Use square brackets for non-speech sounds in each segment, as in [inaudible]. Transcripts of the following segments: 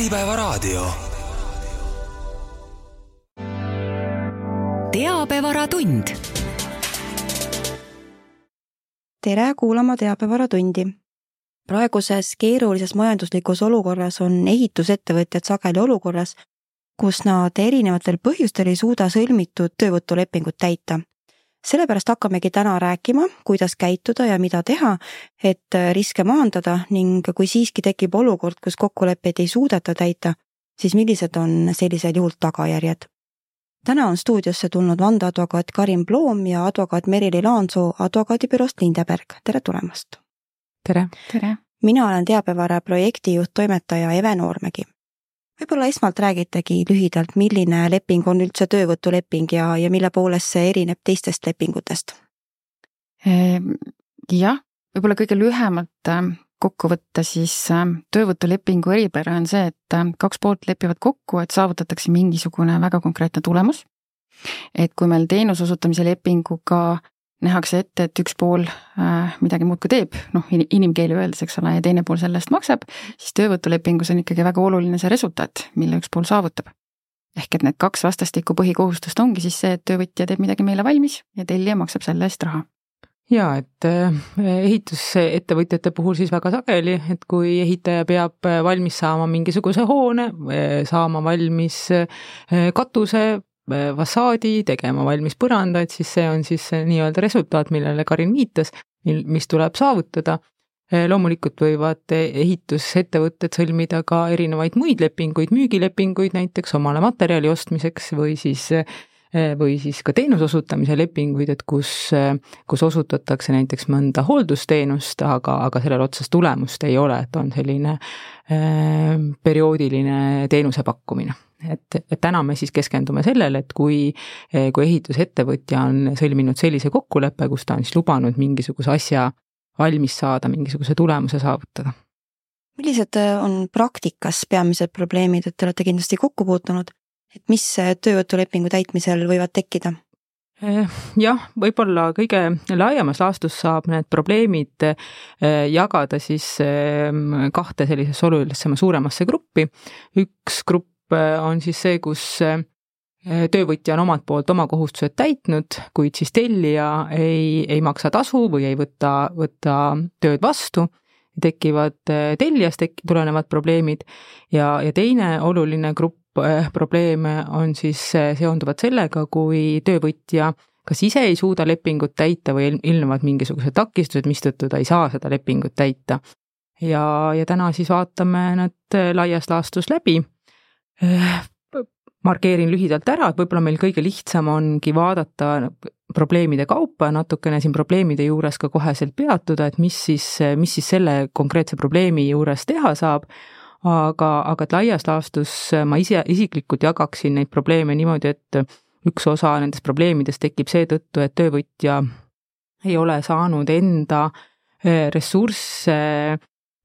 Äripäevaraadio. teabevaratund. tere kuulama Teabevara-tundi. praeguses keerulises majanduslikus olukorras on ehitusettevõtjad sageli olukorras, kus nad erinevatel põhjustel ei suuda sõlmitud töövõtulepingut täita sellepärast hakkamegi täna rääkima, kuidas käituda ja mida teha, et riske maandada ning kui siiski tekib olukord, kus kokkuleppeid ei suudeta täita, siis millised on sellisel juhul tagajärjed? täna on stuudiosse tulnud vandeadvokaat Karin Ploom ja advokaat Merili Laansoo advokaadibüroost Lindeberg, tere tulemast! tere! tere! mina olen Teabevara projektijuht, toimetaja Eve Noormägi võib-olla esmalt räägitegi lühidalt, milline leping on üldse töövõtuleping ja, ja mille poolest see erineb teistest lepingutest? Ehm, jah, võib-olla kõige lühemalt ähm, kokku võtta, siis ähm, töövõtulepingu eripära on see, et ähm, kaks poolt lepivad kokku, et saavutatakse mingisugune väga konkreetne tulemus. et kui meil teenuse osutamise lepinguga nähakse ette, et üks pool äh, midagi muudkui teeb, noh, inimkeeli öeldes, eks ole, ja teine pool selle eest maksab, siis töövõtulepingus on ikkagi väga oluline see resultaat, mille üks pool saavutab. ehk et need kaks vastastikku põhikohustust ongi siis see, et töövõtja teeb midagi meile valmis ja tellija maksab selle eest raha jaa, et äh, ehitusettevõtjate puhul siis väga sageli, et kui ehitaja peab äh, valmis saama mingisuguse hoone, saama valmis katuse, fassaadi, tegema valmis põrandaid, siis see on siis nii-öelda resultaat, millele Karin viitas, mil, mis tuleb saavutada. loomulikult võivad ehitusettevõtted sõlmida ka erinevaid muid lepinguid, müügilepinguid näiteks omale materjali ostmiseks või siis või siis ka teenuse osutamise lepinguid, et kus, kus osutatakse näiteks mõnda hooldusteenust, aga, aga sellel otsest tulemust ei ole, et on selline äh, perioodiline teenuse pakkumine et, et täna me siis keskendume sellele, et kui, kui ehitusettevõtja on sõlminud sellise kokkuleppe, kus ta on siis lubanud mingisuguse asja valmis saada, mingisuguse tulemuse saavutada. millised äh, on praktikas peamised probleemid, et te olete kindlasti kokku puutunud, et mis äh, töövõtulepingu täitmisel võivad tekkida? Eh, jah, võib-olla kõige laiemas laastus saab need probleemid eh, jagada siis kahte sellisesse olulisema suuremasse gruppi. üks grupp on siis see, kus äh, töövõtja on omalt poolt oma kohustused täitnud, kuid siis tellija ei, ei maksa tasu või ei võta, võta tööd vastu, tekivad äh, tellijast tek-, tulenevad probleemid ja, ja teine oluline grupp probleeme on siis seonduvad sellega, kui töövõtja kas ise ei suuda lepingut täita või ilmnevad mingisugused takistused, mistõttu ta ei saa seda lepingut täita. ja, ja täna siis vaatame nad laias laastus läbi Äh, markeerin lühidalt ära, et võib-olla meil kõige lihtsam ongi vaadata probleemide kaupa ja natukene siin probleemide juures ka koheselt peatuda, et mis siis, mis siis selle konkreetse probleemi juures teha saab, aga, aga et laias laastus ma ise isiklikult jagaksin neid probleeme niimoodi, et üks osa nendest probleemidest tekib seetõttu, et töövõtja ei ole saanud enda ressursse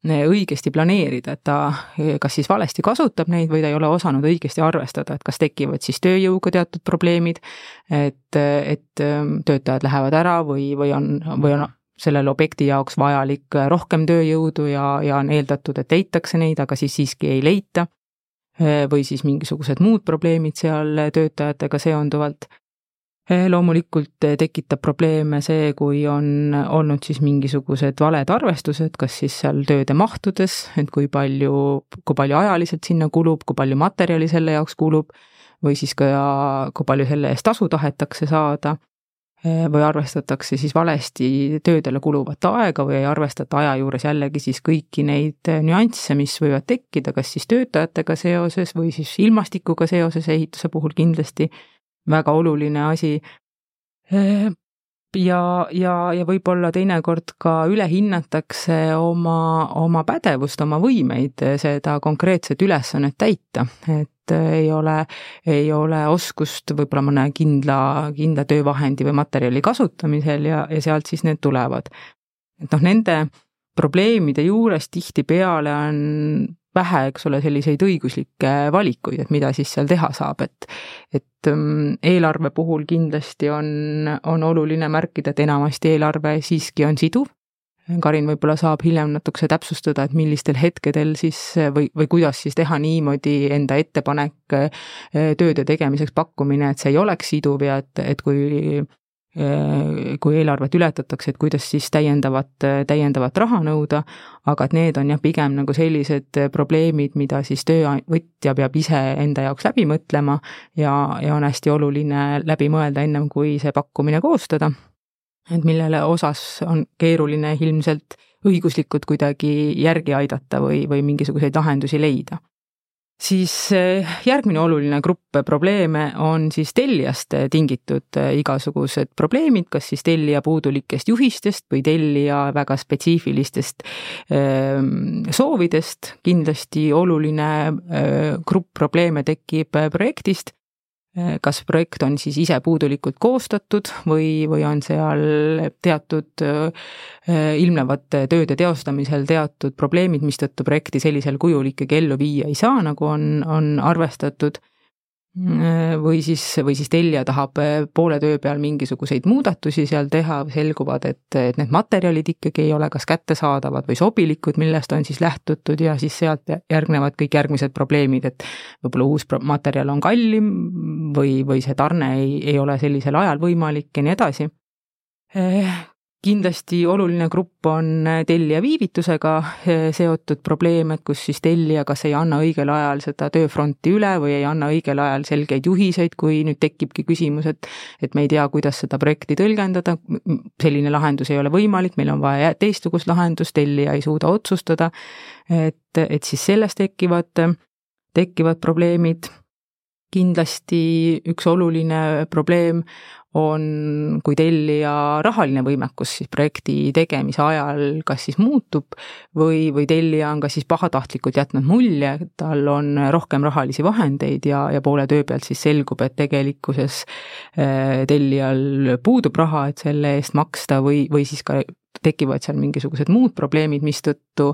õigesti planeerida, et ta kas siis valesti kasutab neid või ta ei ole osanud õigesti arvestada, et kas tekivad siis tööjõuga teatud probleemid, et, et ähm, töötajad lähevad ära või, või on, või on sellele objekti jaoks vajalik rohkem tööjõudu ja, ja on eeldatud, et leitakse neid, aga siis siiski ei leita. või siis mingisugused muud probleemid seal töötajatega seonduvalt loomulikult eh, tekitab probleeme see, kui on olnud siis mingisugused valed arvestused, kas siis seal tööde mahtudes, et kui palju, kui palju ajaliselt sinna kulub, kui palju materjali selle jaoks kulub, või siis ka, kui palju selle eest tasu tahetakse saada, eh, või arvestatakse siis valesti töödele kuluvat aega või ei arvestata aja juures jällegi siis kõiki neid nüansse, mis võivad tekkida, kas siis töötajatega seoses või siis ilmastikuga seoses ehituse puhul kindlasti väga oluline asi. ja, ja, ja võib-olla teinekord ka ülehinnatakse oma, oma pädevust, oma võimeid seda konkreetset ülesannet täita, et ei ole, ei ole oskust võib-olla mõne kindla, kindla töövahendi või materjali kasutamisel ja, ja sealt siis need tulevad. et noh, nende probleemide juures tihtipeale on vähe, eks ole, selliseid õiguslikke valikuid, et mida siis seal teha saab, et et mm, eelarve puhul kindlasti on, on oluline märkida, et enamasti eelarve siiski on siduv, Karin võib-olla saab hiljem natukese täpsustada, et millistel hetkedel siis või, või kuidas siis teha niimoodi enda ettepanek, tööde tegemiseks pakkumine, et see ei oleks siduv ja et, et kui kui eelarvet ületatakse, et kuidas siis täiendavat, täiendavat raha nõuda, aga et need on jah, pigem nagu sellised probleemid, mida siis töövõtja peab ise enda jaoks läbi mõtlema ja, ja on hästi oluline läbi mõelda ennem, kui see pakkumine koostada. et millele osas on keeruline ilmselt õiguslikult kuidagi järgi aidata või, või mingisuguseid lahendusi leida siis eh, järgmine oluline grupp probleeme on siis tellijast tingitud eh, igasugused probleemid, kas siis tellija puudulikest juhistest või tellija väga spetsiifilistest ehm, soovidest. kindlasti oluline eh, grupp probleeme tekib projektist Eh, kas projekt on siis ise puudulikult koostatud või, või on seal teatud eh, ilmnevate tööde teostamisel teatud probleemid, mistõttu projekti sellisel kujul ikkagi ellu viia ei saa, nagu on, on arvestatud. Äh, või siis, või siis tellija tahab äh, poole töö peal mingisuguseid muudatusi seal teha, selguvad, et, et need materjalid ikkagi ei ole kas kättesaadavad või sobilikud, millest on siis lähtutud ja siis sealt järgnevad kõik järgmised probleemid, et võib-olla uus materjal on kallim või, või see tarne ei, ei ole sellisel ajal võimalik ja nii edasi. Äh, kindlasti oluline grupp on tellija viivitusega eh, seotud probleem, et kus siis tellija kas ei anna õigel ajal seda tööfronti üle või ei anna õigel ajal selgeid juhiseid, kui nüüd tekibki küsimus, et et me ei tea, kuidas seda projekti tõlgendada, selline lahendus ei ole võimalik, meil on vaja teistsugust lahendust, tellija ei suuda otsustada, et, et siis sellest tekivad, tekivad probleemid. Kindlasti üks oluline probleem on, kui tellija rahaline võimekus siis projekti tegemise ajal kas siis muutub või, või tellija on ka siis pahatahtlikult jätnud mulje, tal on rohkem rahalisi vahendeid ja, ja poole töö pealt siis selgub, et tegelikkuses äh, tellijal puudub raha, et selle eest maksta või, või siis ka tekivad seal mingisugused muud probleemid, mistõttu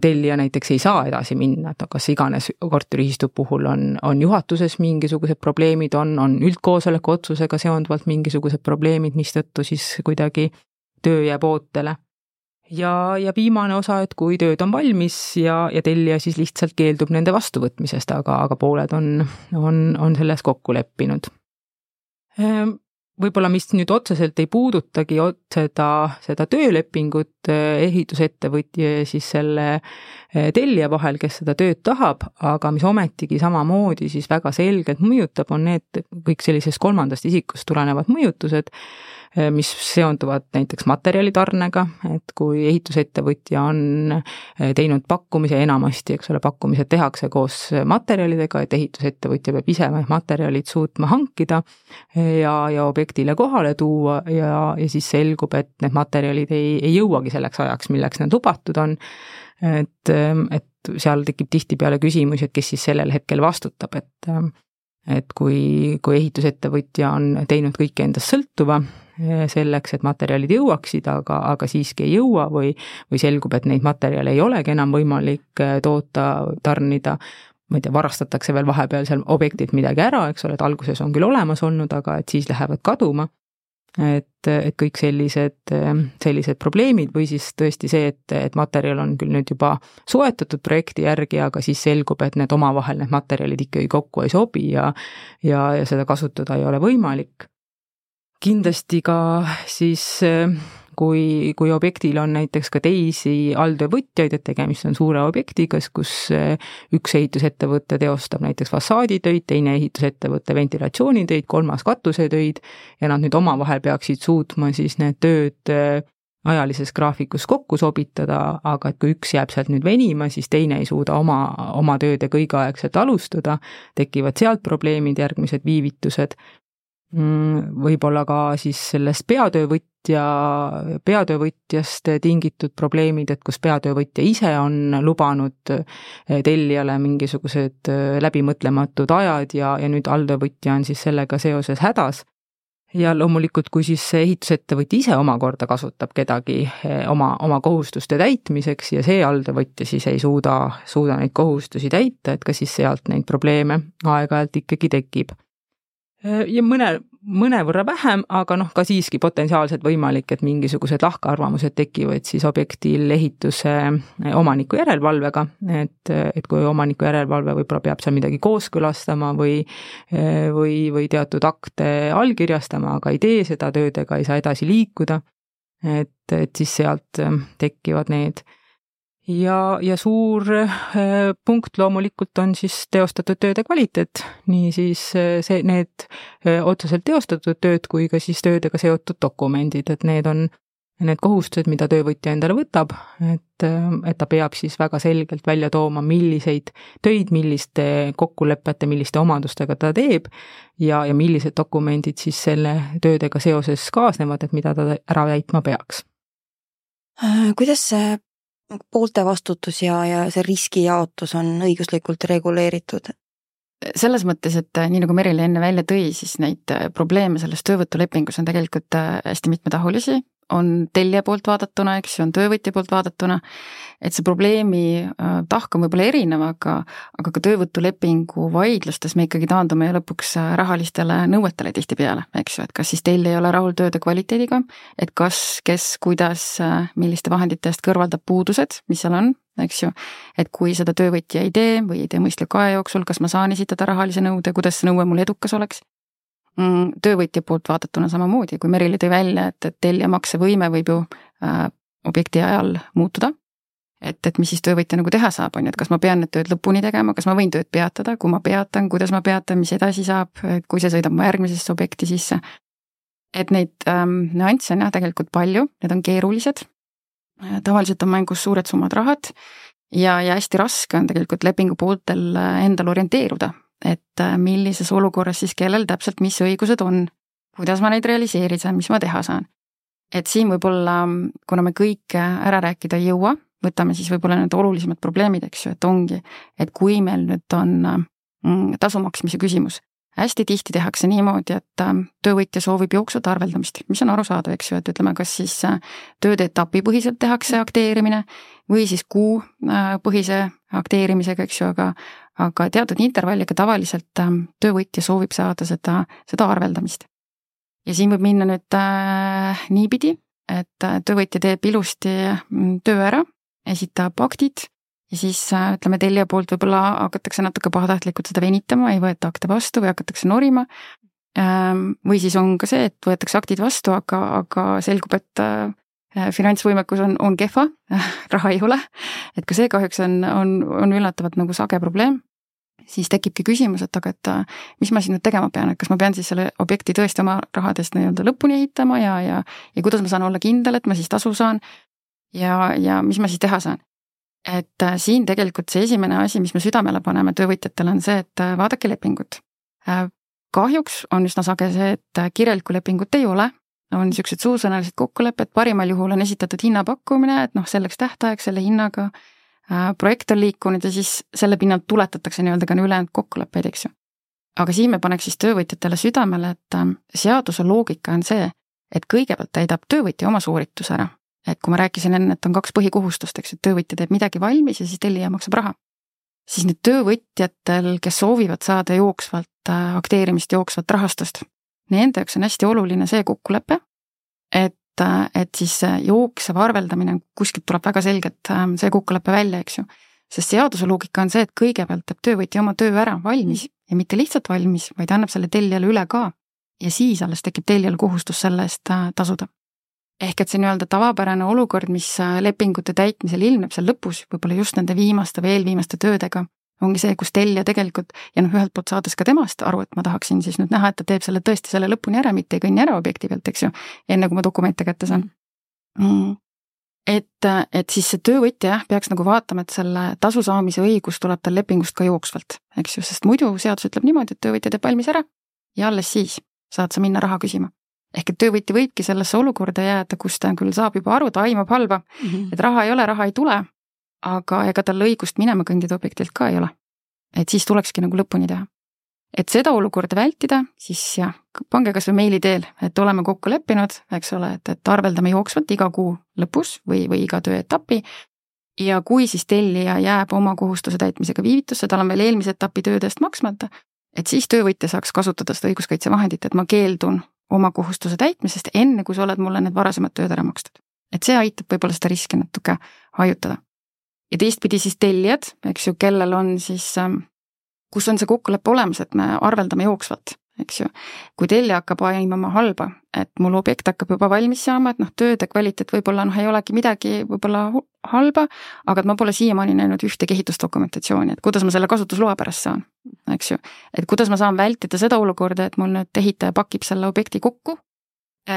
tellija näiteks ei saa edasi minna, et kas iganes korteriühistu puhul on, on juhatuses mingisugused probleemid, on, on üldkoosoleku otsusega seonduvalt mingisugused probleemid, mistõttu siis kuidagi töö jääb ootele. ja, ja viimane osa, et kui tööd on valmis ja, ja tellija siis lihtsalt keeldub nende vastuvõtmisest, aga, aga pooled on, on, on selles kokku leppinud ehm, võib-olla mis nüüd otseselt ei puudutagi seda, seda töölepingut eh, ehitusettevõtja ja siis selle eh, tellija vahel, kes seda tööd tahab, aga mis ometigi samamoodi siis väga selgelt mõjutab, on need kõik sellisest kolmandast isikust tulenevad mõjutused Eh, mis seonduvad näiteks materjalitarnega, et kui ehitusettevõtja on eh, teinud pakkumise, enamasti, eks ole, pakkumised tehakse koos materjalidega, et ehitusettevõtja peab ise materjalid suutma hankida eh, ja, ja objektile kohale tuua ja, ja siis selgub, et need materjalid ei, ei jõuagi selleks ajaks, milleks need lubatud on. et, et seal tekib tihtipeale küsimusi, et kes siis sellel hetkel vastutab, et et kui, kui ehitusettevõtja on teinud kõike endast sõltuva, selleks, et materjalid jõuaksid, aga, aga siiski ei jõua või, või selgub, et neid materjale ei olegi enam võimalik eh, toota, tarnida, ma ei tea, varastatakse veel vahepeal seal objektilt midagi ära, eks ole, et alguses on küll olemas olnud, aga et siis lähevad kaduma. et, et kõik sellised, sellised probleemid või siis tõesti see, et, et materjal on küll nüüd juba soetatud projekti järgi, aga siis selgub, et need omavahel, need materjalid ikkagi kokku ei sobi ja ja, ja seda kasutada ei ole võimalik kindlasti ka siis kui, kui objektil on näiteks ka teisi alltöövõtjaid, et tegemist on suure objektiga, kus üks ehitusettevõte teostab näiteks fassaaditöid, teine ehitusettevõte ventilatsioonitöid, kolmas katusetöid ja nad nüüd omavahel peaksid suutma siis need tööd ajalises graafikus kokku sobitada, aga et kui üks jääb sealt nüüd venima, siis teine ei suuda oma, oma töödega õigeaegselt alustada, tekivad sealt probleemid, järgmised viivitused võib-olla ka siis sellest peatöövõtja, peatöövõtjast tingitud probleemid, et kus peatöövõtja ise on lubanud eh, tellijale mingisugused eh, läbimõtlematud ajad ja, ja nüüd alltöövõtja on siis sellega seoses hädas. ja loomulikult, kui siis see ehitusettevõtja ise omakorda kasutab kedagi eh, oma, oma kohustuste täitmiseks ja see alltöövõtja siis ei suuda, suuda neid kohustusi täita, et ka siis sealt neid probleeme aeg-ajalt ikkagi tekib ja mõne, mõnevõrra vähem, aga noh, ka siiski potentsiaalselt võimalik, et mingisugused lahkarvamused tekivad siis objektil ehituse omaniku järelevalvega, et, et kui omaniku järelevalve võib-olla peab seal midagi kooskõlastama või või, või teatud akte allkirjastama, aga ei tee seda töödega, ei saa edasi liikuda, et, et siis sealt tekivad need ja, ja suur äh, punkt loomulikult on siis teostatud tööde kvaliteet, nii siis äh, see, need äh, otseselt teostatud tööd kui ka siis töödega seotud dokumendid, et need on need kohustused, mida töövõtja endale võtab, et, et ta peab siis väga selgelt välja tooma, milliseid töid, milliste kokkulepete, milliste omadustega ta teeb ja, ja millised dokumendid siis selle töödega seoses kaasnevad, et mida ta ära täitma peaks. kuidas see poolte vastutus ja, ja see riskijaotus on õiguslikult reguleeritud? selles mõttes, et nii nagu Merile enne välja tõi, siis neid probleeme selles töövõtulepingus on tegelikult hästi mitmetahulisi on tellija poolt vaadatuna, eks ju, on töövõtja poolt vaadatuna, et see probleemi äh, tahk on võib-olla erinev, aga, aga ka töövõtulepingu vaidlustes me ikkagi taandume lõpuks äh, rahalistele nõuetele tihtipeale, eks ju, et kas siis tellija ei ole rahul tööde kvaliteediga, et kas, kes, kuidas, äh, milliste vahendite eest kõrvaldab puudused, mis seal on, eks ju, et kui seda töövõtja ei tee või ei tee mõistliku aja jooksul, kas ma saan esitada rahalise nõude, kuidas see nõue mul edukas oleks töövõtja poolt vaadatuna samamoodi, kui Merile tõi välja, et, et tellija maksevõime võib ju äh, objekti ajal muutuda. et, et mis siis töövõtja nagu teha saab, on ju, et kas ma pean need tööd lõpuni tegema, kas ma võin tööd peatada, kui ma peatan, kuidas ma peatan, mis edasi saab, kui see sõidab mu järgmisesse objekti sisse. et neid ähm, nüansse on jah tegelikult palju, need on keerulised. Äh, tavaliselt on mängus suured summad rahad ja, ja hästi raske on tegelikult lepingu pooltel äh, endal orienteeruda et äh, millises olukorras siis kellel täpselt mis õigused on, kuidas ma neid realiseerida saan, mis ma teha saan. et siin võib-olla, kuna me kõike ära rääkida ei jõua, võtame siis võib-olla need olulisemad probleemid, eks ju, et ongi, et kui meil nüüd on mm, tasu maksmise küsimus, hästi tihti tehakse niimoodi, et äh, töövõtja soovib jooksvat arveldamist, mis on arusaadav, eks ju, et ütleme, kas siis äh, tööde etapipõhiselt tehakse akteerimine või siis kuupõhise akteerimisega, eks ju, aga aga teatud intervalliga tavaliselt ähm, töövõtja soovib saada seda, seda arveldamist. ja siin võib minna nüüd äh, niipidi, et äh, töövõtja teeb ilusti mm, töö ära, esitab aktid ja siis äh, ütleme, tellija poolt võib-olla hakatakse natuke pahatahtlikult seda venitama, ei võeta akte vastu või hakatakse norima ähm,. või siis on ka see, et võetakse aktid vastu, aga, aga selgub, et äh, finantsvõimekus on, on kehva raha ei ole. et ka see kahjuks on, on, on üllatavalt nagu sage probleem siis tekibki küsimus, et aga, et äh, mis ma siin nüüd tegema pean, et kas ma pean siis selle objekti tõesti oma rahadest nii-öelda lõpuni ehitama ja, ja, ja kuidas ma saan olla kindel, et ma siis tasu saan. ja, ja mis ma siis teha saan. et äh, siin tegelikult see esimene asi, mis me südamele paneme töövõtjatele, on see, et äh, vaadake lepingut. kahjuks on üsna sage see, et kirjalikku lepingut ei ole, on niisugused suusõnalised kokkulepped, parimal juhul on esitatud hinnapakkumine, et noh, selleks tähtaeg selle hinnaga Äh, projekt on liikunud ja siis selle pinnalt tuletatakse nii-öelda ka ülejäänud kokkuleppeid, eks ju. aga siin me paneks siis töövõtjatele südamele, et ähm, seaduse loogika on see, et kõigepealt täidab töövõtja oma soorituse ära. et kui ma rääkisin enne, et on kaks põhikohustust, eks ju, töövõtja teeb midagi valmis ja siis tellija maksab raha. siis nüüd töövõtjatel, kes soovivad saada jooksvalt äh, akteerimist, jooksvat rahastust, nende jaoks on hästi oluline see kokkulepe, et et siis jooksev arveldamine, kuskilt tuleb väga selgelt ähm, see kokkulepe välja, eks ju. sest seaduse loogika on see, et kõigepealt teeb töövõtja oma töö ära valmis ja mitte lihtsalt valmis, vaid annab selle tellijale üle ka. ja siis alles tekib tellijal kohustus selle eest äh, tasuda. ehk et see nii-öelda tavapärane olukord, mis äh, lepingute täitmisel ilmneb seal lõpus, võib-olla just nende viimaste või eelviimaste töödega, ongi see, kus tellija tegelikult ja noh, ühelt poolt saades ka temast aru, et ma tahaksin siis nüüd näha, et ta teeb selle tõesti selle lõpuni ära, mitte ei kõnni ära objekti pealt, eks ju, enne kui ma dokumente kätte saan. Mm.. et, et siis see töövõtja jah, peaks nagu vaatama, et selle tasu saamise õigus tuleb tal lepingust ka jooksvalt, eks ju, sest muidu seadus ütleb niimoodi, et töövõtja teeb valmis ära ja alles siis saad sa minna raha küsima. Ehk et töövõtja võibki sellesse olukorda jääda, kus ta küll saab juba aru, ta aimab halba mm, -hmm. et raha ei ole, raha ei tule, aga ega tal õigust minema kõndida objektilt ka ei ole. et siis tulekski nagu lõpuni teha. et seda olukorda vältida, siis jah, pange kas või meili teel, et oleme kokku leppinud, eks ole, et, et arveldame jooksvalt iga kuu lõpus või, või iga tööetapi. ja kui siis tellija jääb oma kohustuse täitmisega viivitusse, tal on veel eelmise etapi tööde eest maksmata, et siis töövõtja saaks kasutada seda õiguskaitsevahendit, et ma keeldun oma kohustuse täitmisest, enne kui sa oled mulle need varasemad tööd ära makstud. et see aitab võib-olla seda riski natuke hajutada. Ja teistpidi siis tellijad, eks ju, kellel on siis, ähm, kus on see kokkulepe olemas, et me arveldame jooksvalt eks ju. kui tellija hakkab aimama halba, et mul objekt hakkab juba valmis saama, et noh, tööde kvaliteet võib-olla noh, ei olegi midagi võib-olla halba, aga et ma pole siiamaani näinud ühtegi ehitusdokumentatsiooni, et kuidas ma selle kasutusloa pärast saan, eks ju. et kuidas ma saan vältida seda olukorda, et mul nüüd ehitaja pakib selle objekti kokku,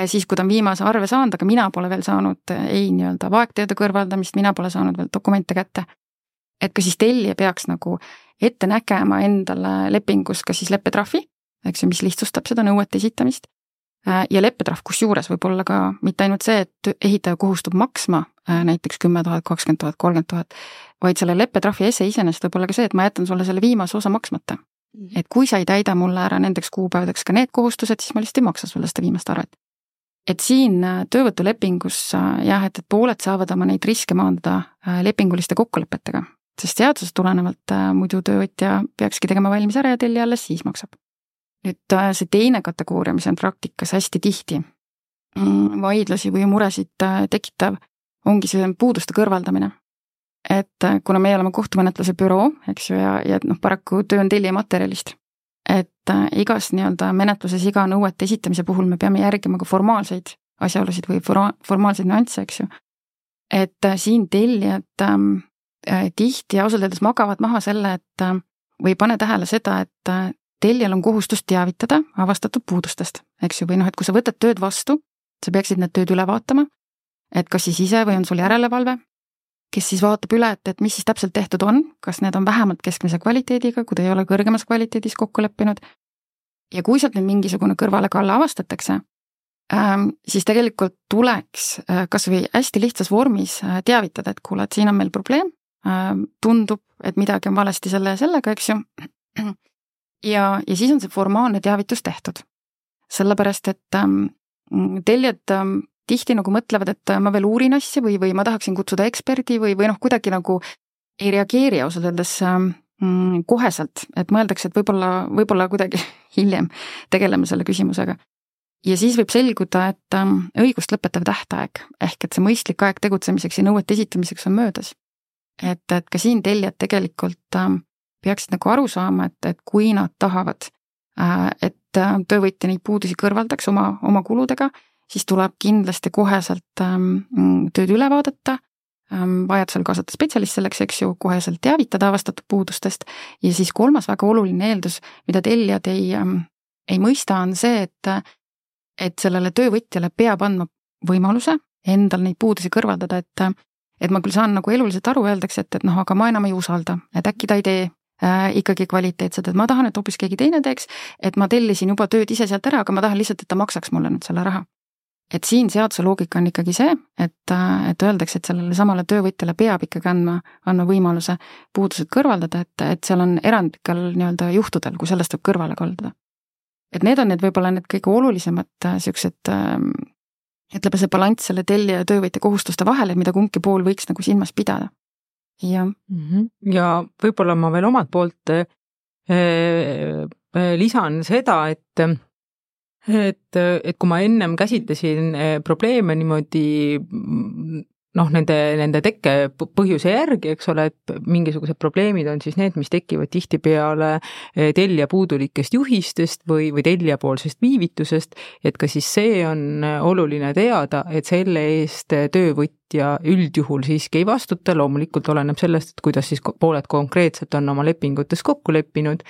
siis kui ta on viimase arve saanud, aga mina pole veel saanud äh, ei nii-öelda vaegteede kõrvaldamist, mina pole saanud veel dokumente kätte. et ka siis tellija peaks nagu ette nägema endale lepingus ka siis leppetrahvi eks ju, mis lihtsustab seda nõuete esitamist. Äh, ja leppetrahv kusjuures võib olla ka mitte ainult see, et ehitaja kohustub maksma äh, näiteks kümme tuhat, kakskümmend tuhat, kolmkümmend tuhat, vaid selle leppetrahvi ese iseenesest võib olla ka see, et ma jätan sulle selle viimase osa maksmata. Mhm. et kui sa ei täida mulle ära nendeks kuupäevadeks ka need kohustused, siis ma lihtsalt ei maksa sulle seda viimast arvet. Et siin äh, töövõtulepingus jah, et, et pooled saavad oma neid riske maandada lepinguliste kokkulepetega, sest seadusest tulenevalt muidu töövõtja peakski tegema valmis ära ja tellija alles siis maksab nüüd äh, see teine kategooria, mis on praktikas hästi tihti mm, vaidlusi või muresid äh, tekitav, ongi see puuduste kõrvaldamine. et äh, kuna meie oleme kohtumenetluse büroo, eks ju, ja, ja noh, paraku töö on tellija materjalist, et igas nii-öelda menetluses iga nõuete esitamise puhul me peame järgima ka formaalseid asjaolusid või forma-, formaalseid nüansse, eks ju. et siin tellijad ähm, tihti ausalt öeldes magavad maha selle, et või ei pane tähele seda, et tellijal on kohustus teavitada avastatud puudustest, eks ju, või noh, et kui sa võtad tööd vastu, sa peaksid need tööd üle vaatama, et kas siis ise või on sul järelevalve, kes siis vaatab üle, et, et mis siis täpselt tehtud on, kas need on vähemalt keskmise kvaliteediga, kui ta ei ole kõrgemas kvaliteedis kokku leppinud. ja kui sealt nüüd mingisugune kõrvalekalle avastatakse ähm,, siis tegelikult tuleks äh, kas või hästi lihtsas vormis äh, teavitada, et kuule, et siin on meil probleem äh,, tundub, et midagi on valesti selle ja sellega, eks ju ja, ja siis on see formaalne teavitus tehtud. sellepärast, et ähm, tellijad ähm, tihti nagu mõtlevad, et ma veel uurin asja või, või ma tahaksin kutsuda eksperdi või, või noh, kuidagi nagu ei reageeri ausalt öeldes ähm, koheselt, et mõeldakse, et võib-olla, võib-olla kuidagi [laughs] hiljem tegeleme selle küsimusega. ja siis võib selguda, et ähm, õigust lõpetav tähtaeg ehk et see mõistlik aeg tegutsemiseks ja nõuete esitamiseks on möödas. et, et ka siin tellijad tegelikult ähm, peaksid nagu aru saama, et, et kui nad tahavad, äh, et äh, töövõtja neid puudusi kõrvaldaks oma, oma kuludega, siis tuleb kindlasti koheselt ähm, tööd üle vaadata ähm,, vajadusel kaasata spetsialist selleks, eks ju, koheselt teavitada avastatud puudustest ja siis kolmas väga oluline eeldus, mida tellijad ei ähm,, ei mõista, on see, et et sellele töövõtjale peab andma võimaluse endal neid puudusi kõrvaldada, et et ma küll saan nagu eluliselt aru, öeldakse, et, et noh, aga ma enam ei usalda, et äkki ta ei tee äh, ikkagi kvaliteetsed, et ma tahan, et hoopis keegi teine teeks, et ma tellisin juba tööd ise sealt ära, aga ma tahan lihtsalt, et ta maksaks mulle nüüd selle raha. Et siin seaduse loogika on ikkagi see, et, et öeldakse, et sellele samale töövõtjale peab ikkagi andma, andma võimaluse puudused kõrvaldada, et, et seal on erandlikel nii-öelda juhtudel, kui sellest võib kõrvale kalduda. et need on need võib-olla need kõige olulisemad äh, ütleme, see balanss selle tellija ja töövõtja kohustuste vahel, et mida kumbki pool võiks nagu silmas pidada jah mm. -hmm. ja võib-olla ma veel omalt poolt äh, äh, lisan seda, et et, et kui ma ennem käsitlesin äh, probleeme niimoodi noh, nende, nende tekke põhjuse järgi, eks ole, et mingisugused probleemid on siis need, mis tekivad tihtipeale eh, tellija puudulikest juhistest või, või tellijapoolsest viivitusest, et ka siis see on oluline teada, et selle eest töövõtja üldjuhul siiski ei vastuta, loomulikult oleneb sellest, et kuidas siis pooled konkreetselt on oma lepingutes kokku leppinud,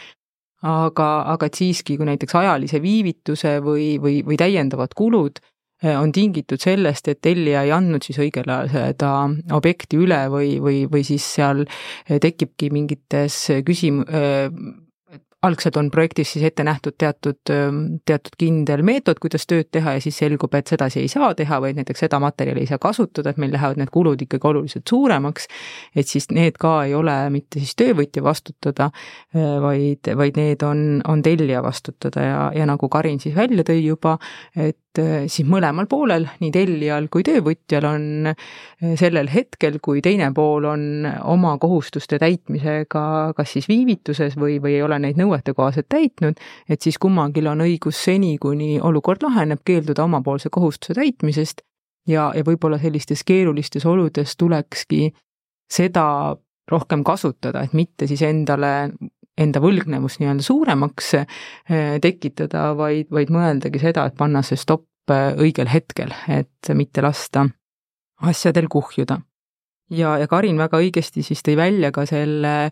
aga, aga et siiski, kui näiteks ajalise viivituse või, või, või täiendavad kulud Äh, on tingitud sellest, et tellija ei andnud siis õigel ajal seda objekti üle või, või, või siis seal äh, tekibki mingites küsim-, äh, algselt on projektis siis ette nähtud teatud, teatud kindel meetod, kuidas tööd teha ja siis selgub, et sedasi ei saa teha, vaid näiteks seda materjali ei saa kasutada, et meil lähevad need kulud ikkagi oluliselt suuremaks. et siis need ka ei ole mitte siis töövõtja vastutada, vaid, vaid need on, on tellija vastutada ja, ja nagu Karin siis välja tõi juba, et siis mõlemal poolel, nii tellijal kui töövõtjal on sellel hetkel, kui teine pool on oma kohustuste täitmisega kas siis viivituses või, või ei ole neid nõudeid nõuetekohaselt täitnud, et siis kummalgi on õigus seni, kuni olukord laheneb, keelduda omapoolse kohustuse täitmisest ja, ja võib-olla sellistes keerulistes oludes tulekski seda rohkem kasutada, et mitte siis endale enda võlgnevust nii-öelda suuremaks eh, tekitada, vaid, vaid mõeldagi seda, et panna see stopp eh, õigel hetkel, et mitte lasta asjadel kuhjuda. ja, ja Karin väga õigesti siis tõi välja ka selle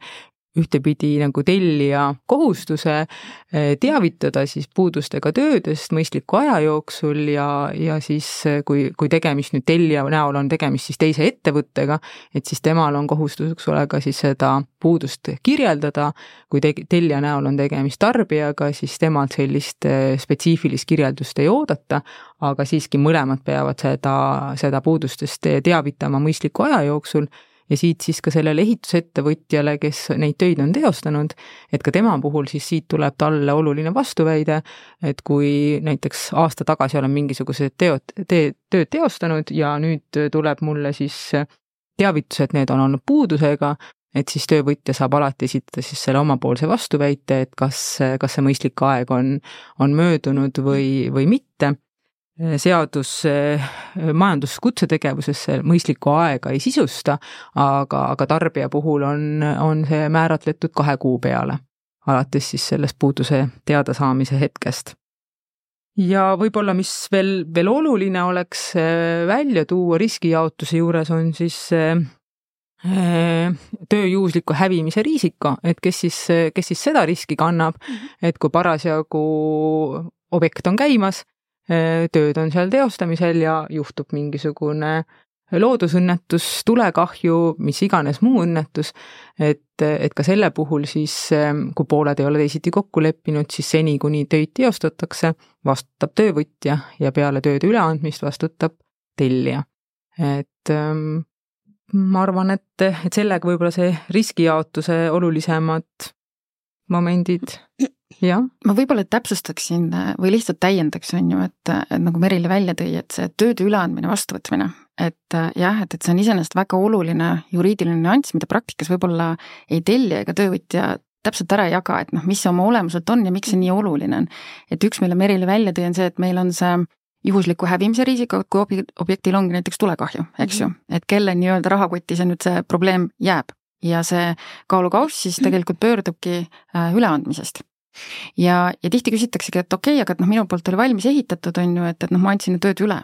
ühtepidi nagu tellija kohustuse eh, teavitada siis puudustega töödest mõistliku aja jooksul ja, ja siis eh, kui, kui tegemist nüüd tellija näol on tegemist siis teise ettevõttega, et siis temal on kohustuseks ole ka siis seda puudust kirjeldada, kui te-, tellija näol on tegemist tarbijaga, siis temalt sellist eh, spetsiifilist kirjeldust ei oodata, aga siiski mõlemad peavad seda, seda puudustest teavitama mõistliku aja jooksul ja siit siis ka sellele ehitusettevõtjale, kes neid töid on teostanud, et ka tema puhul siis siit tuleb talle oluline vastuväide, et kui näiteks aasta tagasi olen mingisugused teod, tee, tööd teostanud ja nüüd tuleb mulle siis teavitus, et need on olnud puudusega, et siis töövõtja saab alati esitada siis selle omapoolse vastuväite, et kas, kas see mõistlik aeg on, on möödunud või, või mitte seadus majanduskutsetegevusesse mõistlikku aega ei sisusta, aga, aga tarbija puhul on, on see määratletud kahe kuu peale, alates siis sellest puuduse teadasaamise hetkest. ja võib-olla, mis veel, veel oluline oleks äh, välja tuua riskijaotuse juures, on siis äh, töö juhusliku hävimise riisika, et kes siis, kes siis seda riski kannab, mhm. et kui parasjagu objekt on käimas Äh, tööd on seal teostamisel ja juhtub mingisugune loodusõnnetus, tulekahju, mis iganes muu õnnetus, et, et ka selle puhul siis, ähm, kui pooled ei ole teisiti kokku leppinud, siis seni, kuni töid teostatakse, vastutab töövõtja ja peale tööde üleandmist vastutab tellija. et ähm, ma arvan, et, et sellega võib-olla see riskijaotuse olulisemad momendid jah. ma võib-olla täpsustaksin või lihtsalt täiendaks, on ju, et, et nagu Merile välja tõi, et see tööde üleandmine, vastuvõtmine, et jah, et, et see on iseenesest väga oluline juriidiline nüanss, mida praktikas võib-olla ei tellija ega töövõtja täpselt ära ei jaga, et noh, mis see oma olemuselt on ja miks see nii oluline on. et üks, mille Merile välja tõi, on see, et meil on see juhusliku hävimise riisik, kui objektil ongi näiteks tulekahju, eks ju, mhm. et kelle nii-öelda rahakotis nüüd see probleem jääb ja see kaalukauss siis tegelikult pöördubki äh, üleandmisest ja, ja tihti küsitaksegi, et okei okay,, aga et noh, minu poolt oli valmis ehitatud, on ju, et, et noh, ma andsin tööd üle.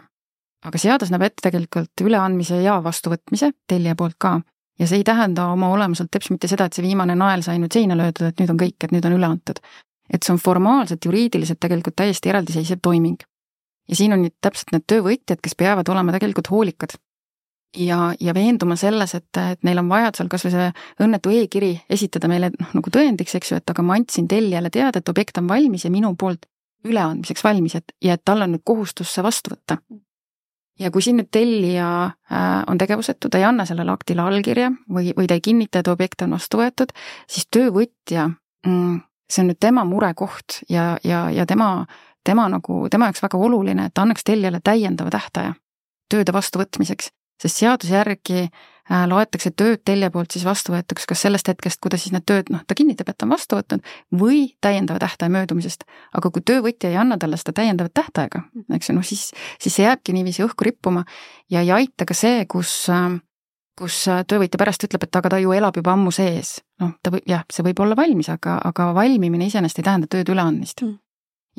aga seadus näeb ette tegelikult üleandmise ja vastuvõtmise tellija poolt ka. ja see ei tähenda oma olemuselt teps mitte seda, et see viimane nael sai nüüd seina löödud, et nüüd on kõik, et nüüd on üle antud. et see on formaalselt, juriidiliselt tegelikult täiesti eraldiseisev toiming. ja siin on nüüd täpselt need töövõtjad, kes peavad olema tegelikult hoolikad ja, ja veenduma selles, et, et neil on vajadusel kas või see õnnetu e-kiri esitada meile noh, nagu tõendiks, eks ju, et aga ma andsin tellijale teada, et objekt on valmis ja minu poolt üleandmiseks valmis, et ja et tal on nüüd kohustus see vastu võtta. ja kui siin nüüd tellija äh, on tegevusetu, ta ei anna sellele aktile allkirja või, või ta ei kinnita, et objekt on vastu võetud, siis töövõtja mm,, see on nüüd tema murekoht ja, ja, ja tema, tema nagu, tema jaoks väga oluline, et ta annaks tellijale täiendava tähtaja tööde vastuvõtmiseks sest seaduse järgi äh, loetakse tööd tellija poolt siis vastuvõetuks kas sellest hetkest, kui ta siis need tööd, noh, ta kinnitab, et ta on vastu võtnud, või täiendava tähtaja möödumisest. aga kui töövõtja ei anna talle seda täiendavat tähtaega, eks ju, noh siis, siis see jääbki niiviisi õhku rippuma ja ei aita ka see, kus äh, kus äh, töövõtja pärast ütleb, et aga ta ju elab juba ammu sees. noh, ta võib, jah, see võib olla valmis, aga, aga valmimine iseenesest ei tähenda tööd üleandmist mm..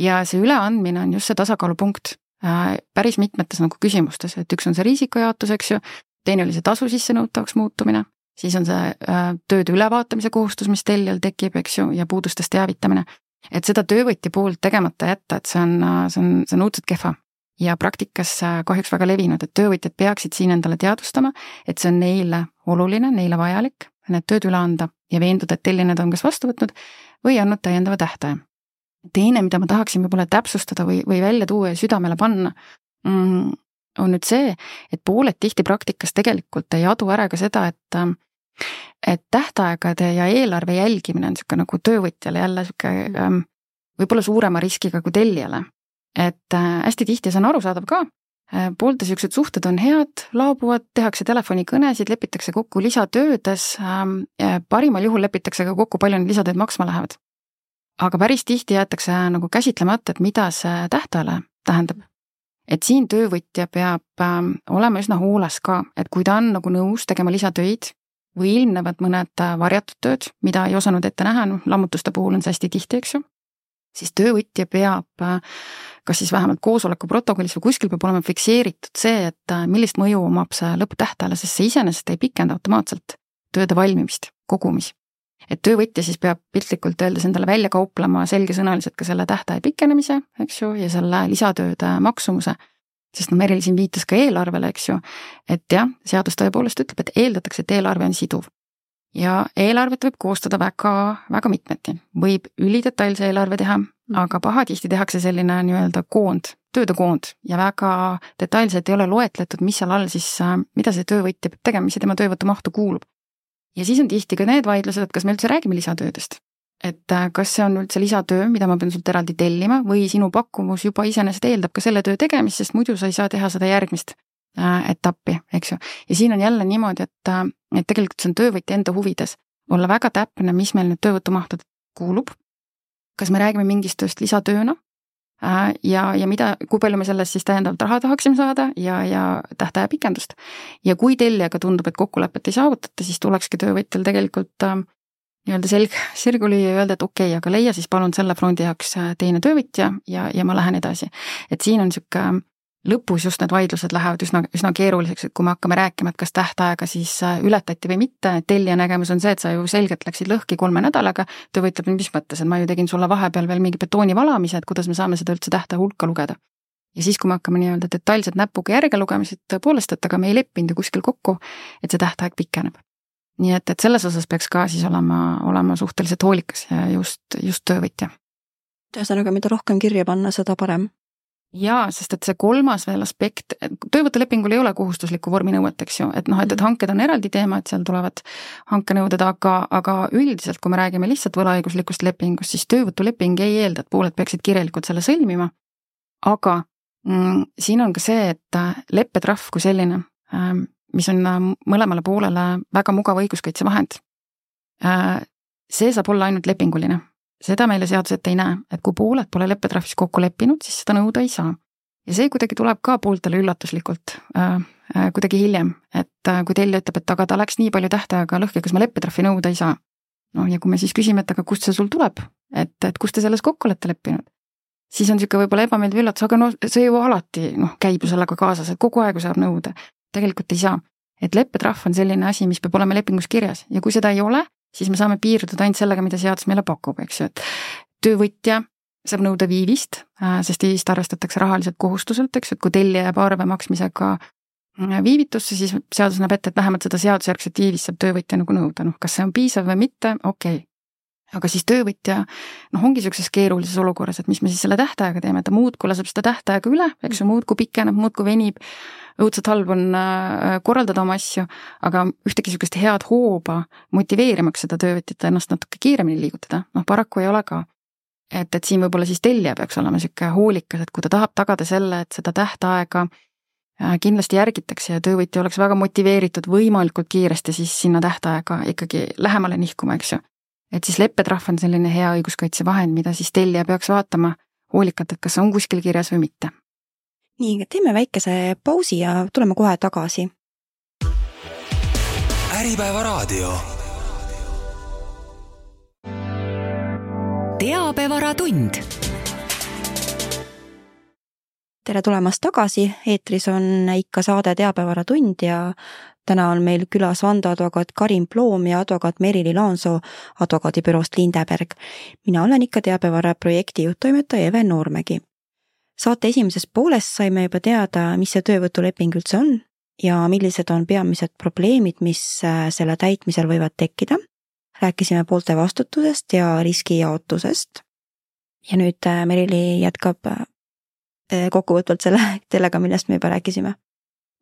ja see üleandmine on just see tasakaalupunkt, päris mitmetes nagu küsimustes, et üks on see riisikajaotus, eks ju, teine oli see tasu sissenõutavaks muutumine, siis on see äh, tööde ülevaatamise kohustus, mis tellijal tekib, eks ju, ja puudustest teavitamine. et seda töövõtja poolt tegemata jätta, et see on, äh, see on, see on õudselt kehva. Ja praktikas kahjuks väga levinud, et töövõtjad peaksid siin endale teadvustama, et see on neile oluline, neile vajalik, need tööd üle anda ja veenduda, et tellija need on kas vastu võtnud või andnud täiendava tähtaja teine, mida ma tahaksin võib-olla täpsustada või, või välja tuua ja südamele panna mm,, on nüüd see, et pooled tihti praktikas tegelikult ei adu ära ka seda, et et tähtaegade ja eelarve jälgimine on niisugune nagu töövõtjale jälle niisugune ähm, võib-olla suurema riskiga kui tellijale. et äh, hästi tihti, see on arusaadav ka, äh, poolte niisugused suhted on head, laabuvad, tehakse telefonikõnesid, lepitakse kokku lisatöödes, ähm, parimal juhul lepitakse ka kokku, palju need lisatööd maksma lähevad aga päris tihti jäetakse nagu käsitlemata, et mida see tähtajale tähendab. et siin töövõtja peab ähm, olema üsna hooles ka, et kui ta on nagu nõus tegema lisatöid või ilmnevad mõned äh, varjatud tööd, mida ei osanud ette näha, noh lammutuste puhul on see hästi tihti, eks ju, siis töövõtja peab äh, kas siis vähemalt koosoleku protokollis või kuskil peab olema fikseeritud see, et äh, millist mõju omab see lõpptähtajale, sest see iseenesest ei pikenda automaatselt tööde valmimist kogumis. Et töövõtja siis peab piltlikult öeldes endale välja kauplema selgesõnaliselt ka selle tähtaja pikenemise, eks ju, ja selle lisatööde maksumuse sest no Meril siin viitas ka eelarvele, eks ju, et jah, seadus tõepoolest ütleb, et eeldatakse, et eelarve on siduv ja eelarvet võib koostada väga, väga mitmeti, võib ülidetailse eelarve teha, mm. aga pahatihti tehakse selline nii-öelda koond, tööde koond ja väga detailselt ei ole loetletud, mis seal all siis, mida see töövõtja peab tegema, mis see tema töövõtu mahtu kuulub. Ja siis on tihti ka need vaidlused, et kas me üldse räägime lisatöödest. et äh, kas see on üldse lisatöö, mida ma pean sult eraldi tellima või sinu pakkumus juba iseenesest eeldab ka selle töö tegemist, sest muidu sa ei saa teha seda järgmist Äh, etappi, eks ju. ja siin on jälle niimoodi, et, äh, et tegelikult see on töövõtja enda huvides olla väga täpne, mis meil nüüd töövõtumahtud kuulub. kas me räägime mingist tööst lisatööna ja, ja mida, kui palju me sellest siis täiendavat raha tahaksime saada ja, ja tähtaja pikendust. ja kui tellijaga tundub, et kokkulepet ei saavutata, siis tulekski töövõtjal tegelikult äh, nii-öelda selg, sirgu lüüa ja öelda, et okei okay,, aga leia siis palun selle frondi jaoks teine töövõtja ja, ja ma lähen edasi. et siin on niisugune lõpus just need vaidlused lähevad üsna, üsna keeruliseks, et kui me hakkame rääkima, et kas tähtaega siis äh, ületati või mitte, tellija nägemus on see, et sa ju selgelt läksid lõhki kolme nädalaga, töövõtja ütleb, mis mõttes, et ma ju tegin sulle vahepeal veel mingi betooni valamise, et kuidas me saame seda üldse tähtaja hulka lugeda. ja siis, kui me hakkame nii-öelda detailselt näpuga järge lugema, siis tõepoolest, et aga me ei leppinud ju kuskil kokku, et see tähtaeg pikeneb. nii et, et selles osas peaks ka siis olema, olema suhteliselt hoolikas ja just, just töövõtja. ühesõnaga, mida rohkem kirja panna, seda parem jaa, sest et see kolmas veel aspekt, töövõtulepingul ei ole kohustuslikku vorminõuet, eks ju, et noh, et, et hanked on eraldi teema, et seal tulevad hankenõuded, aga, aga üldiselt, kui me räägime lihtsalt võlaõiguslikust lepingust, siis töövõtuleping ei eelda, et pooled peaksid kirjalikult selle sõlmima. aga mm, siin on ka see, et äh, leppetrahv kui selline äh,, mis on äh, mõlemale poolele väga mugav õiguskaitsevahend äh,, see saab olla ainult lepinguline seda meile seadus ette ei näe, et kui pooled pole leppetrahvis kokku leppinud, siis seda nõuda ei saa. ja see kuidagi tuleb ka pooltele üllatuslikult äh, äh, kuidagi hiljem, et äh, kui tellija ütleb, et aga ta läks nii palju tähtaega lõhki, kas ma leppetrahvi nõuda ei saa. noh, ja kui me siis küsime, et aga kust see sul tuleb, et, et kust te selles kokku olete leppinud, siis on niisugune võib-olla ebameeldiv üllatus, aga no see ju alati noh, käib ju sellega kaasas, et kogu aeg saab nõuda. tegelikult ei saa. et leppetrahv on selline asi, mis peab olema lepingus kirjas ja kui seda ei ole, siis me saame piirduda ainult sellega, mida seadus meile pakub, eks ju, et töövõtja saab nõuda viivist, äh, sest viivist arvestatakse rahaliselt kohustuselt, eks ju, et kui tellija jääb arve maksmisega äh, viivitusse, siis seadus näeb ette, et vähemalt seda seadusjärgset viivist saab töövõtja nagu nõuda, noh, kas see on piisav või mitte, okei okay aga siis töövõtja noh, ongi niisuguses keerulises olukorras, et mis me siis selle tähtajaga teeme, ta muudkui laseb seda tähtaega üle, eks ju, muudkui pikeneb, muudkui venib, õudselt halb on äh, korraldada oma asju, aga ühtegi niisugust head hooba motiveerimaks seda töövõtjat ennast natuke kiiremini liigutada, noh paraku ei ole ka. et, et siin võib-olla siis tellija peaks olema niisugune hoolikas, et kui ta tahab tagada selle, et seda tähtaega äh, kindlasti järgitakse ja töövõtja oleks väga motiveeritud võimalikult kiiresti siis sinna tähtaega ikkagi lähemale nihkuma, eks ju et siis leppetrahv on selline hea õiguskaitsevahend, mida siis tellija peaks vaatama hoolikalt, et kas on kuskil kirjas või mitte. nii, teeme väikese pausi ja tuleme kohe tagasi. äripäeva raadio. teabevaratund. Tere tulemast tagasi, eetris on ikka saade Teabevaratund ja täna on meil külas vandeadvokaat Karin Ploom ja advokaat Merili Laansoo advokaadibüroost Lindeberg. mina olen ikka teabevara projekti juhttoimetaja Eve Noormägi. saate esimeses pooles saime juba teada, mis see töövõtuleping üldse on ja millised on peamised probleemid, mis äh, selle täitmisel võivad tekkida. rääkisime poolte vastutusest ja riskijaotusest. ja nüüd äh, Merili jätkab äh, kokkuvõtvalt selle, [laughs] sellega, millest me juba rääkisime.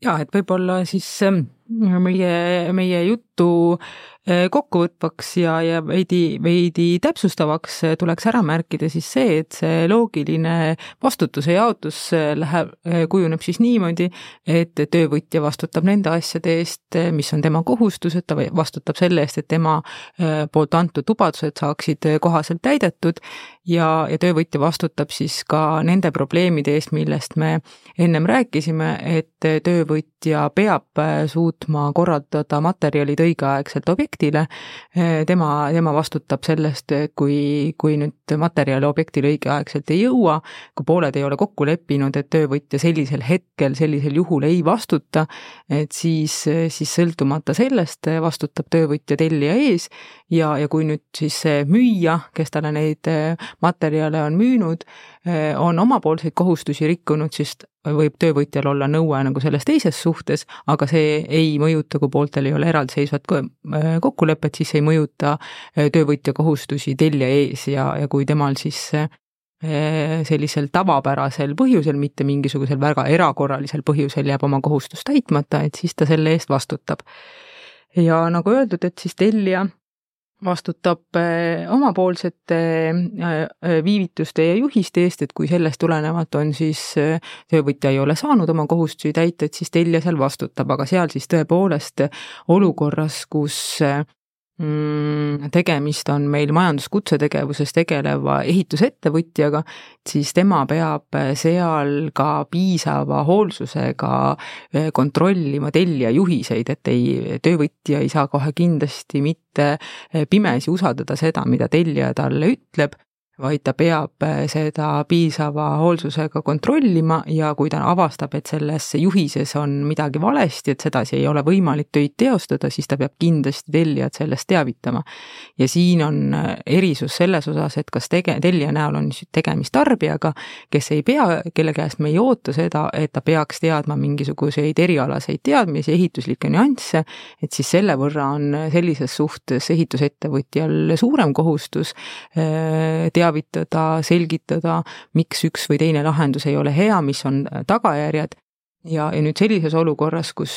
Ja et võib-olla siis ähm, meie, meie juttu Äh, kokkuvõtvaks ja, ja veidi, veidi täpsustavaks äh, tuleks ära märkida siis see, et see loogiline vastutuse jaotus äh, läheb, kujuneb siis niimoodi, et töövõtja vastutab nende asjade eest, mis on tema kohustused, ta vastutab selle eest, et tema poolt antud lubadused saaksid kohaselt täidetud. Ja, ja töövõtja vastutab siis ka nende probleemide eest, millest me ennem rääkisime, et töövõtja peab suutma korraldada materjalid õigeaegselt objektile, tema, tema vastutab sellest, kui, kui nüüd materjal objektile õigeaegselt ei jõua, kui pooled ei ole kokku leppinud, et töövõtja sellisel hetkel, sellisel juhul ei vastuta, et siis, siis sõltumata sellest vastutab töövõtja tellija ees ja, ja kui nüüd siis see müüja, kes talle neid materjale on müünud, on omapoolseid kohustusi rikkunud, siis võib töövõtjal olla nõue nagu selles teises suhtes, aga see ei mõjuta, kui pooltel ei ole eraldiseisvat äh, kokkulepet, siis ei mõjuta äh, töövõtja kohustusi tellija ees ja, ja kui temal siis äh, sellisel tavapärasel põhjusel, mitte mingisugusel väga erakorralisel põhjusel jääb oma kohustus täitmata, et siis ta selle eest vastutab. ja nagu öeldud, et siis tellija vastutab eh, omapoolsete eh, eh, viivituste ja juhiste eest, et kui sellest tulenevalt on siis töövõtja ei ole saanud oma kohustusi täita, et siis tellija seal vastutab, aga seal siis tõepoolest olukorras, kus tegemist on meil majanduskutsetegevuses tegeleva ehitusettevõtjaga, siis tema peab seal ka piisava hoolsusega eh, kontrollima tellija juhiseid, et ei, töövõtja ei saa kohe kindlasti mitte eh, pimesi usaldada seda, mida tellija talle ütleb vaid ta peab äh, seda piisava hoolsusega kontrollima ja kui ta avastab, et selles juhises on midagi valesti, et sedasi ei ole võimalik töid teostada, siis ta peab kindlasti tellijat sellest teavitama. ja siin on äh, erisus selles osas, et kas tege-, tellija näol on tegemist tarbijaga, kes ei pea, kelle käest me ei oota seda, et ta peaks teadma mingisuguseid erialaseid teadmisi, ehituslikke nüansse, et siis selle võrra on sellises suhtes ehitusettevõtjal suurem kohustus äh, teavitada, selgitada, miks üks või teine lahendus ei ole hea, mis on tagajärjed ja, ja nüüd sellises olukorras, kus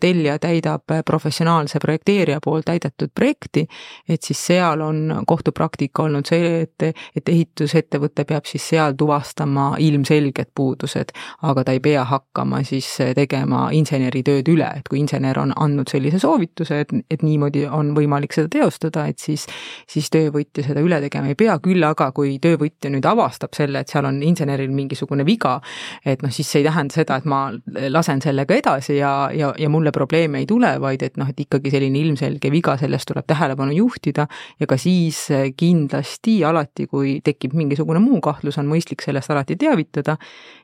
tellija täidab professionaalse projekteerija poolt täidetud projekti, et siis seal on kohtupraktika olnud see, et, et ehitusettevõte peab siis seal tuvastama ilmselged puudused, aga ta ei pea hakkama siis tegema inseneritööd üle, et kui insener on andnud sellise soovituse, et, et niimoodi on võimalik seda teostada, et siis, siis töövõtja seda üle tegema ei pea, küll aga kui töövõtja nüüd avastab selle, et seal on inseneril mingisugune viga, et noh, siis see ei tähenda seda, et ma lasen sellega edasi ja, ja, ja mulle probleeme ei tule, vaid et noh, et ikkagi selline ilmselge viga, sellest tuleb tähelepanu juhtida ja ka siis kindlasti alati, kui tekib mingisugune muu kahtlus, on mõistlik sellest alati teavitada.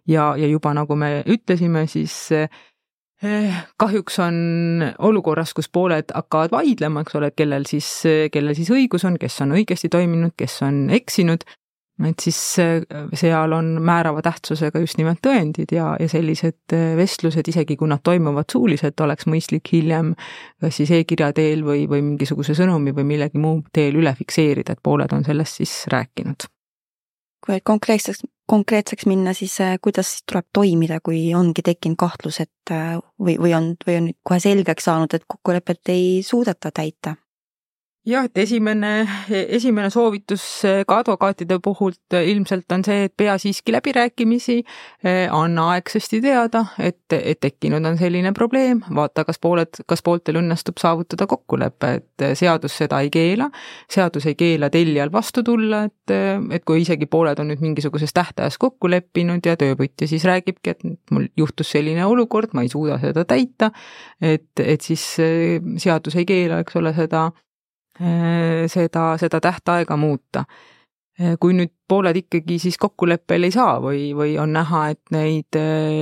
Ja, ja juba nagu me ütlesime, siis eh, kahjuks on olukorras, kus pooled hakkavad vaidlema, eks ole, et kellel siis, kellel siis õigus on, kes on õigesti toiminud, kes on eksinud, et siis äh, seal on määrava tähtsusega just nimelt tõendid ja, ja sellised äh, vestlused, isegi kui nad toimuvad suuliselt, oleks mõistlik hiljem kas siis e-kirja teel või, või mingisuguse sõnumi või millegi muu teel üle fikseerida, et pooled on sellest siis rääkinud. kui konkreetseks, konkreetseks minna, siis äh, kuidas siis tuleb toimida, kui ongi tekkinud kahtlus, et või, või on, või on kohe selgeks saanud, et kokkulepet ei suudeta täita? Jah, et esimene, esimene soovitus eh, ka advokaatide puhult eh, ilmselt on see, et pea siiski läbirääkimisi, eh, anna aegsasti teada, et, et tekkinud on selline probleem, vaata, kas pooled, kas pooltel õnnestub saavutada kokkulepe, et seadus seda ei keela, seadus ei keela tellijal vastu tulla, et, et kui isegi pooled on nüüd mingisuguses tähtajas kokku leppinud ja töövõtja siis räägibki, et mul juhtus selline olukord, ma ei suuda seda täita, et, et siis seadus ei keela, eks ole, seda seda, seda tähtaega muuta. Äh, kui nüüd pooled ikkagi siis kokkuleppele ei saa või, või on näha, et neid,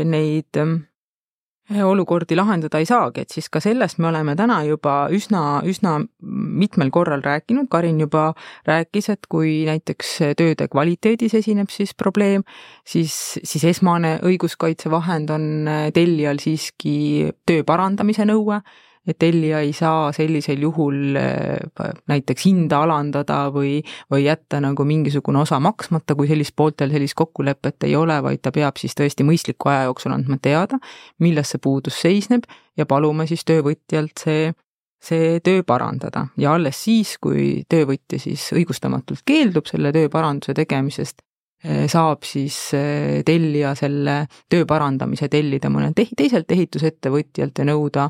neid äh, olukordi lahendada ei saagi, et siis ka sellest me oleme täna juba üsna, üsna mitmel korral rääkinud, Karin juba rääkis, et kui näiteks tööde kvaliteedis esineb siis probleem, siis, siis esmane õiguskaitsevahend on tellijal siiski töö parandamise nõue et tellija ei saa sellisel juhul äh, näiteks hinda alandada või, või jätta nagu mingisugune osa maksmata, kui sellist pooltel sellist kokkulepet ei ole, vaid ta peab siis tõesti mõistliku aja jooksul andma teada, milles see puudus seisneb ja paluma siis töövõtjalt see see töö parandada. Ja alles siis, kui töövõtja siis õigustamatult keeldub selle tööparanduse tegemisest, eh, saab siis eh, tellija selle töö parandamise tellida mõnelt teiselt ehitusettevõtjalt ja nõuda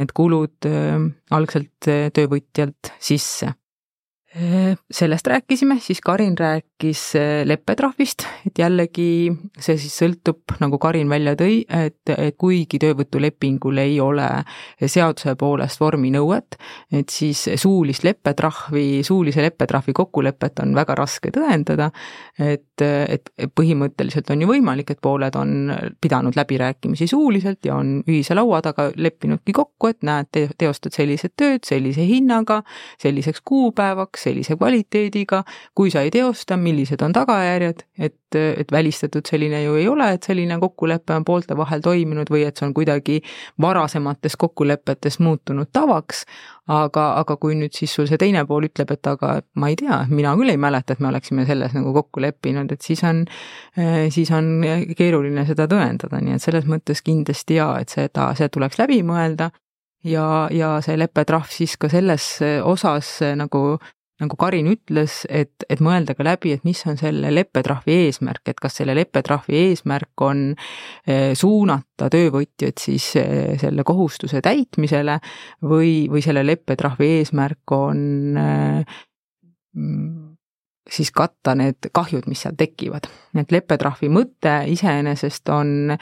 need kulud algselt töövõtjalt sisse. Sellest rääkisime, siis Karin rääkis äh, leppetrahvist, et jällegi see siis sõltub, nagu Karin välja tõi, et, et kuigi töövõtulepingul ei ole seaduse poolest vorminõuet, et siis suulist leppetrahvi, suulise leppetrahvi kokkulepet on väga raske tõendada, et, et põhimõtteliselt on ju võimalik, et pooled on pidanud läbirääkimisi suuliselt ja on ühise laua taga leppinudki kokku, et näed, teostad sellised tööd sellise hinnaga, selliseks kuupäevaks, sellise kvaliteediga, kui sa ei teosta, millised on tagajärjed, et, et välistatud selline ju ei ole, et selline kokkulepe on poolte vahel toiminud või et see on kuidagi varasematest kokkulepetest muutunud tavaks, aga, aga kui nüüd siis sul see teine pool ütleb, et aga ma ei tea, mina küll ei mäleta, et me oleksime selles nagu kokku leppinud, et siis on, siis on keeruline seda tõendada, nii et selles mõttes kindlasti jaa, et seda, see tuleks läbi mõelda. Ja, ja see leppetrahv siis ka selles osas nagu nagu Karin ütles, et, et mõelda ka läbi, et mis on selle leppetrahvi eesmärk, et kas selle leppetrahvi eesmärk on eh, suunata töövõtjat siis eh, selle kohustuse täitmisele või, või selle leppetrahvi eesmärk on eh, siis katta need kahjud, mis seal tekivad. et leppetrahvi mõte iseenesest on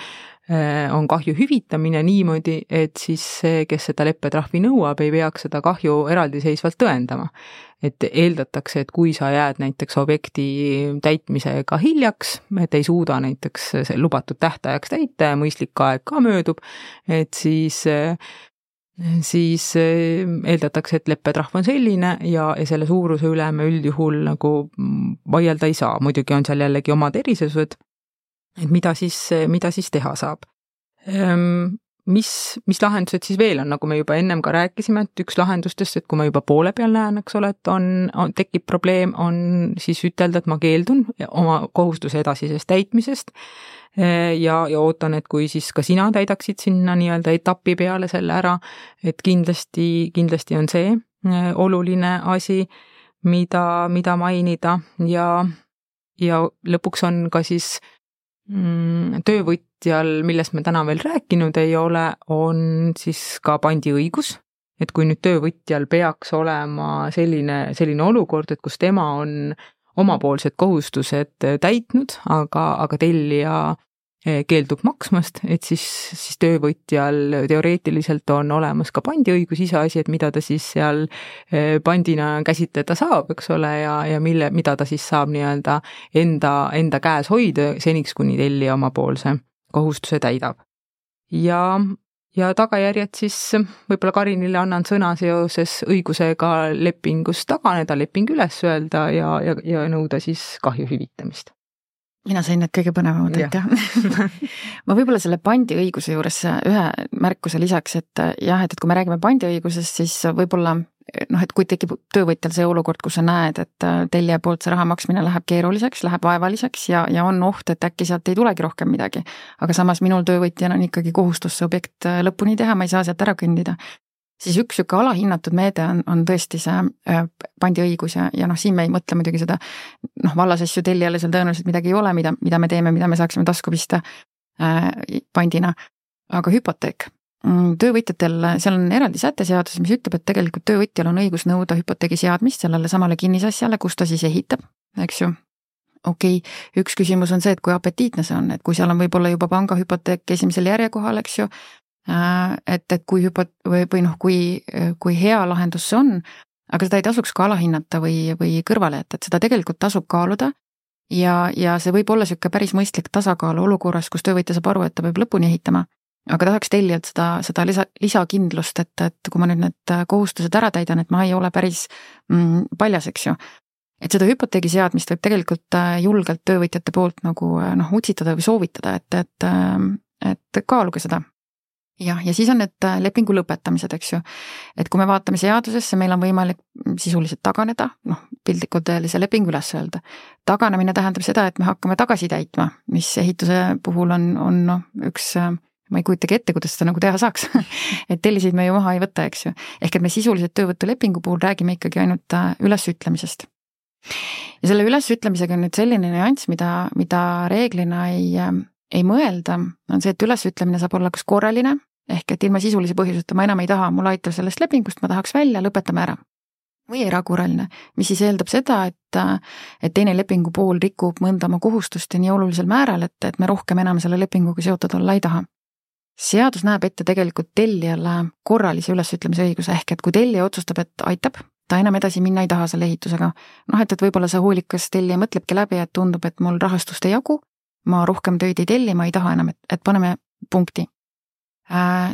on kahju hüvitamine niimoodi, et siis see, kes seda leppetrahvi nõuab, ei peaks seda kahju eraldiseisvalt tõendama. Et eeldatakse, et kui sa jääd näiteks objekti täitmisega hiljaks, et ei suuda näiteks lubatud tähtajaks täita ja mõistlik aeg ka möödub, et siis siis eeldatakse, et leppetrahv on selline ja, ja selle suuruse üle me üldjuhul nagu vaielda ei saa, muidugi on seal jällegi omad erisused, et mida siis, mida siis teha saab? Ehm, mis, mis lahendused siis veel on, nagu me juba ennem ka rääkisime, et üks lahendustest, et kui ma juba poole peal näen, eks ole, et on, on, tekib probleem, on siis ütelda, et ma keeldun oma kohustuse edasisest täitmisest. Ja, ja ootan, et kui siis ka sina täidaksid sinna nii-öelda etapi peale selle ära, et kindlasti, kindlasti on see äh, oluline asi, mida, mida mainida. Ja, ja lõpuks on ka siis töövõtjal, millest me täna veel rääkinud ei ole, on siis ka pandiõigus, et kui nüüd töövõtjal peaks olema selline, selline olukord, et kus tema on omapoolsed kohustused täitnud, aga, aga tellija keeldub maksmast, et siis, siis töövõtjal teoreetiliselt on olemas ka pandiõigus, iseasi, et mida ta siis seal eh, pandina käsitleda saab, eks ole, ja, ja mille, mida ta siis saab nii-öelda enda, enda käes hoida seniks, kuni tellija omapoolse kohustuse täidab. ja, ja tagajärjed siis võib-olla Karinile annan sõna seoses õigusega lepingust taganeda, leping üles öelda ja, ja, ja nõuda siis kahju hüvitamist mina sain need kõige põnevamad, aitäh. [laughs] Ma võib-olla selle pandiõiguse juures ühe märkuse lisaks, et jah, et, et kui me räägime pandiõigusest, siis võib-olla noh, et kui tekib töövõtjal see olukord, kus sa näed, et tellija poolt see raha maksmine läheb keeruliseks, läheb vaevaliseks ja, ja on oht, et äkki sealt ei tulegi rohkem midagi. aga samas minul töövõtjana on ikkagi kohustus see objekt lõpuni teha, ma ei saa sealt ära kõndida siis üks niisugune alahinnatud meede on, on tõesti see äh, pandiõigus ja, ja noh, siin me ei mõtle muidugi seda noh, vallasasju tellijale seal tõenäoliselt midagi ei ole, mida, mida me teeme, mida me saaksime tasku pista äh, pandina, aga hüpoteek mm, töövõtjatel, seal on eraldi säte seaduses, mis ütleb, et tegelikult töövõtjal on õigus nõuda hüpoteegi seadmist sellele samale kinnisasjale, kus ta siis ehitab, eks ju. okei okay., üks küsimus on see, et kui apetiitne see on, et kui seal on võib-olla juba pangahüpoteek esimesel järjekohal, eks ju, et, et kui hüpo- või, või noh, kui, kui hea lahendus see on, aga seda ei tasuks ka alahinnata või, või kõrvale jätta, et seda tegelikult tasub kaaluda ja, ja see võib olla niisugune päris mõistlik tasakaal olukorras, kus töövõtja saab aru, et ta peab lõpuni ehitama, aga tahaks tellijalt seda, seda lisa, lisakindlust, et, et kui ma nüüd need kohustused ära täidan, et ma ei ole päris mm, paljas, eks ju. et seda hüpoteegi seadmist võib tegelikult äh, julgelt töövõtjate poolt nagu äh, noh, utsitada või soovitada, et, et, et kaaluge seda jah, ja siis on need äh, lepingu lõpetamised, eks ju. et kui me vaatame seadusesse, meil on võimalik sisuliselt taganeda, noh, piltlikult öeldes ja leping üles öelda. taganemine tähendab seda, et me hakkame tagasi täitma, mis ehituse puhul on, on noh, üks äh, ma ei kujutagi ette, kuidas seda nagu teha saaks [laughs] et telliseid me ju maha ei võta, eks ju. ehk et me sisuliselt töövõtulepingu puhul räägime ikkagi ainult äh, ülesütlemisest. ja selle ülesütlemisega on nüüd selline nüanss, mida, mida reeglina ei, ei mõelda, on see, et ülesütlemine saab olla kas korraline, ehk et ilma sisulise põhjuseta ma enam ei taha, mul aitab sellest lepingust, ma tahaks välja, lõpetame ära. või erakorraline, mis siis eeldab seda, et, et teine lepingupool rikub mõnda oma kohustust ja nii olulisel määral, et, et me rohkem enam selle lepinguga seotud olla ei taha seadus näeb ette tegelikult tellijale korralise ülesütlemise õiguse, ehk et kui tellija otsustab, et aitab, ta enam edasi minna ei taha selle ehitusega. noh, et, et võib-olla see hoolikas tellija mõtlebki läbi, et tundub, et mul rahastust ei jagu, ma rohkem töid ei telli, ma ei taha enam, et, et paneme punkti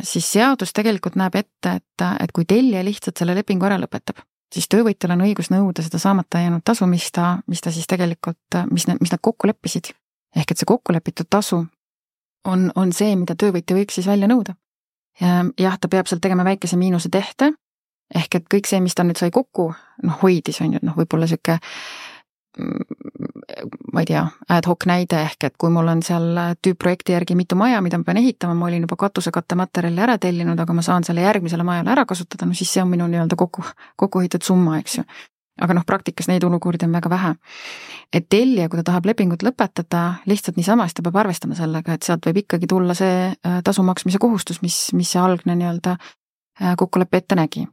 siis seadus tegelikult näeb ette, et, et kui tellija lihtsalt selle lepingu ära lõpetab, siis töövõtjal on õigus nõuda seda saamata jäänud tasu, mis ta, mis ta siis tegelikult, mis, mis nad kokku leppisid. ehk et see kokkulepitud tasu on, on see, mida töövõtja võiks siis välja nõuda. jah, ta peab sealt tegema väikese miinuse tehte, ehk et kõik see, mis ta nüüd sai kokku, noh, hoidis, on ju, noh, võib-olla niisugune ma ei tea, ad hoc näide ehk et kui mul on seal tüüpprojekti järgi mitu maja, mida ma pean ehitama, ma olin juba katusekatematerjali ära tellinud, aga ma saan selle järgmisele majale ära kasutada, no siis see on minu nii-öelda kokku, kokku hoitud summa, eks ju. aga noh, praktikas neid olukordi on väga vähe. et tellija, kui ta tahab lepingut lõpetada lihtsalt niisama, siis ta peab arvestama sellega, et sealt võib ikkagi tulla see äh, tasu maksmise kohustus, mis, mis see algne nii-öelda äh, kokkulepe ette nägi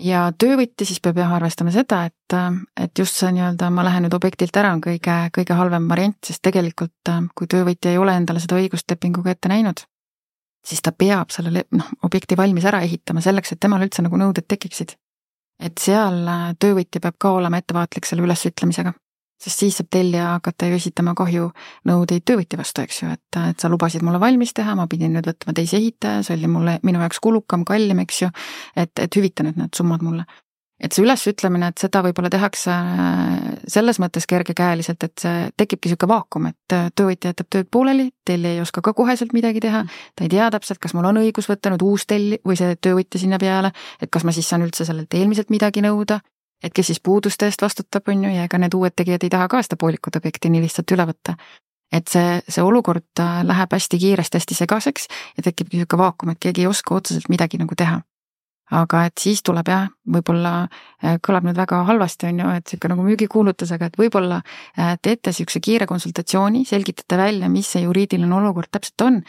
ja töövõtja siis peab jah arvestama seda, et, et just see nii-öelda ma lähen nüüd objektilt ära, on kõige, kõige halvem variant, sest tegelikult kui töövõtja ei ole endale seda õigust lepinguga ette näinud, siis ta peab selle noh, objekti valmis ära ehitama selleks, et temal üldse nagu nõuded tekiksid. et seal töövõtja peab ka olema ettevaatlik selle ülesütlemisega sest siis saab tellija hakata ju esitama kahjunõudeid töövõtja vastu, eks ju, et, et sa lubasid mulle valmis teha, ma pidin nüüd võtma teise ehitaja, see oli mulle, minu jaoks kulukam, kallim, eks ju, et, et hüvita nüüd need summad mulle. et see ülesütlemine, et seda võib-olla tehakse selles mõttes kergekäeliselt, et see tekibki niisugune vaakum, et töövõtja jätab tööd pooleli, tellija ei oska ka koheselt midagi teha, ta ei tea täpselt, kas mul on õigus võtta nüüd uus telli- või see töövõtja sinna peale, et kas ma siis saan üldse sellelt eelmiselt midagi nõuda et kes siis puuduste eest vastutab, on ju, ja ega need uued tegijad ei taha ka seda poolikut objekti nii lihtsalt üle võtta. et see, see olukord äh, läheb hästi kiiresti hästi segaseks ja tekibki niisugune vaakum, et keegi ei oska otseselt midagi nagu teha. aga et siis tuleb jah, võib-olla äh, kõlab nüüd väga halvasti, on ju, et niisugune nagu müügikuulutusega, et võib-olla äh, teete niisuguse kiire konsultatsiooni, selgitate välja, mis see juriidiline olukord täpselt on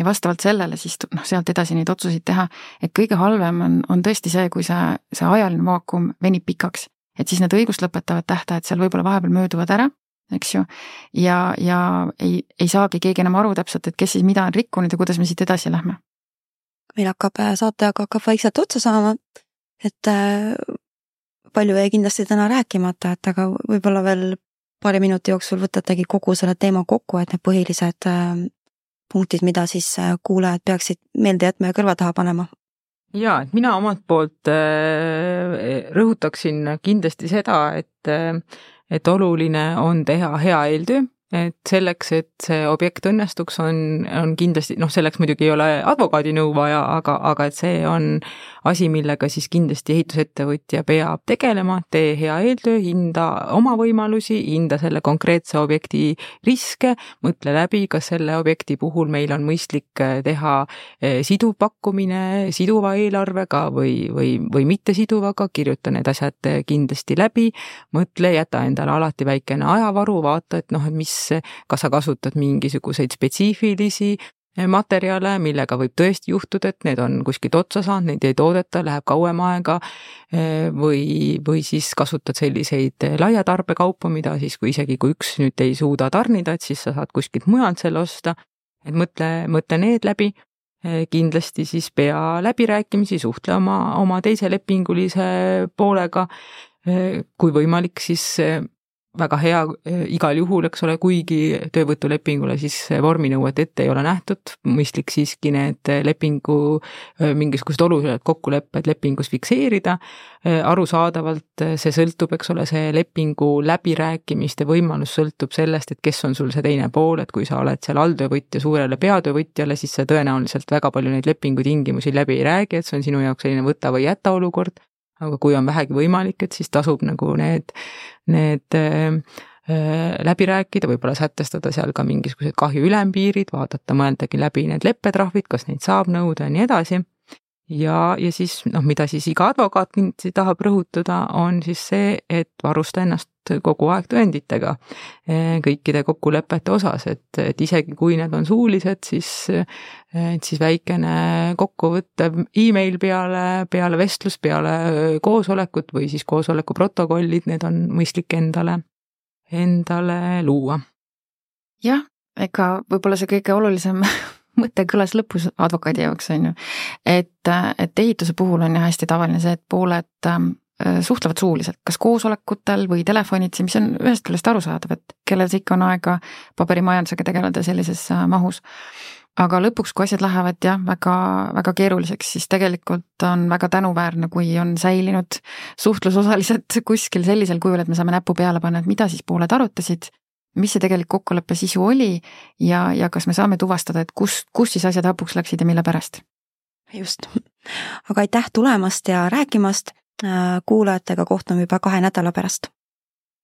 ja vastavalt sellele siis noh, sealt edasi neid otsuseid teha, et kõige halvem on, on tõesti see, kui see, see ajaline vaakum venib pikaks. et siis need õigust lõpetavad tähtajad seal võib-olla vahepeal mööduvad ära, eks ju, ja, ja ei, ei saagi keegi enam aru täpselt, et kes siis mida on rikkunud ja kuidas me siit edasi lähme. meil hakkab, äh, saateaeg hakkab vaikselt otsa saama, et äh, palju jäi kindlasti täna rääkimata, et aga võib-olla veel paari minuti jooksul võtategi kogu selle teema kokku, et need põhilised äh, punktid, mida siis äh, kuulajad peaksid meelde jätma ja kõrva taha panema? jaa, et mina omalt poolt äh, rõhutaksin kindlasti seda, et äh, et oluline on teha hea eeltöö et selleks, et see objekt õnnestuks, on, on kindlasti, noh, selleks muidugi ei ole advokaadi nõu vaja, aga, aga et see on asi, millega siis kindlasti ehitusettevõtja peab tegelema, tee hea eeltöö, hinda oma võimalusi, hinda selle konkreetse objekti riske, mõtle läbi, kas selle objekti puhul meil on mõistlik eh, teha eh, siduv pakkumine siduva eelarvega või, või, või mittesiduvaga, kirjuta need asjad kindlasti läbi, mõtle, jäta endale alati väikene ajavaru, vaata, et noh, et mis kas sa kasutad mingisuguseid spetsiifilisi eh, materjale, millega võib tõesti juhtuda, et need on kuskilt otsa saanud, neid ei toodeta, läheb kauem aega, eh, või, või siis kasutad selliseid laia tarbekaupu, mida siis, kui isegi kui üks nüüd ei suuda tarnida, et siis sa saad kuskilt mujalt selle osta. et mõtle, mõtle need läbi, eh, kindlasti siis pea läbirääkimisi, suhtle oma, oma teise lepingulise poolega, kui võimalik, siis väga hea eh, igal juhul, eks ole, kuigi töövõtulepingule siis vorminõuet ette ei ole nähtud, mõistlik siiski need lepingu eh, mingisugused olulised kokkulepped lepingus fikseerida. Eh, arusaadavalt see sõltub, eks ole, see lepingu läbirääkimiste võimalus sõltub sellest, et kes on sul see teine pool, et kui sa oled seal alltöövõtja suurele peatöövõtjale, siis sa tõenäoliselt väga palju neid lepingu tingimusi läbi ei räägi, et see on sinu jaoks selline võta või jäta olukord aga kui on vähegi võimalik, et siis tasub nagu need, need äh, äh, läbi rääkida, võib-olla sätestada seal ka mingisugused kahju ülempiirid, vaadata, mõeldagi läbi need leppetrahvid, kas neid saab nõuda ja nii edasi. Ja, ja siis noh, mida siis iga advokaat kindlasti tahab rõhutada, on siis see, et varusta ennast kogu aeg tõenditega eh, kõikide kokkulepete osas, et, et isegi kui need on suulised, siis, et siis väikene kokkuvõttev email peale, peale vestlust, peale koosolekut või siis koosoleku protokollid, need on mõistlik endale, endale luua. jah, ega võib-olla see kõige olulisem [laughs] mõte kõlas lõpus advokaadi jaoks, on ju. et, et ehituse puhul on ju hästi tavaline see, et pooled ähm, suhtlevad suuliselt, kas koosolekutel või telefonitsi, mis on ühest küljest arusaadav, et kellel see ikka on aega paberimajandusega tegeleda sellises äh, mahus. aga lõpuks, kui asjad lähevad jah, väga, väga keeruliseks, siis tegelikult on väga tänuväärne, kui on säilinud suhtlusosalised [laughs] kuskil sellisel kujul, et me saame näpu peale panna, et mida siis pooled arutasid mis see tegelik kokkuleppe sisu oli ja, ja kas me saame tuvastada, et kus, kus siis asjad hapuks läksid ja mille pärast? just, aga aitäh tulemast ja rääkimast. Äh, kuulajatega kohtume juba kahe nädala pärast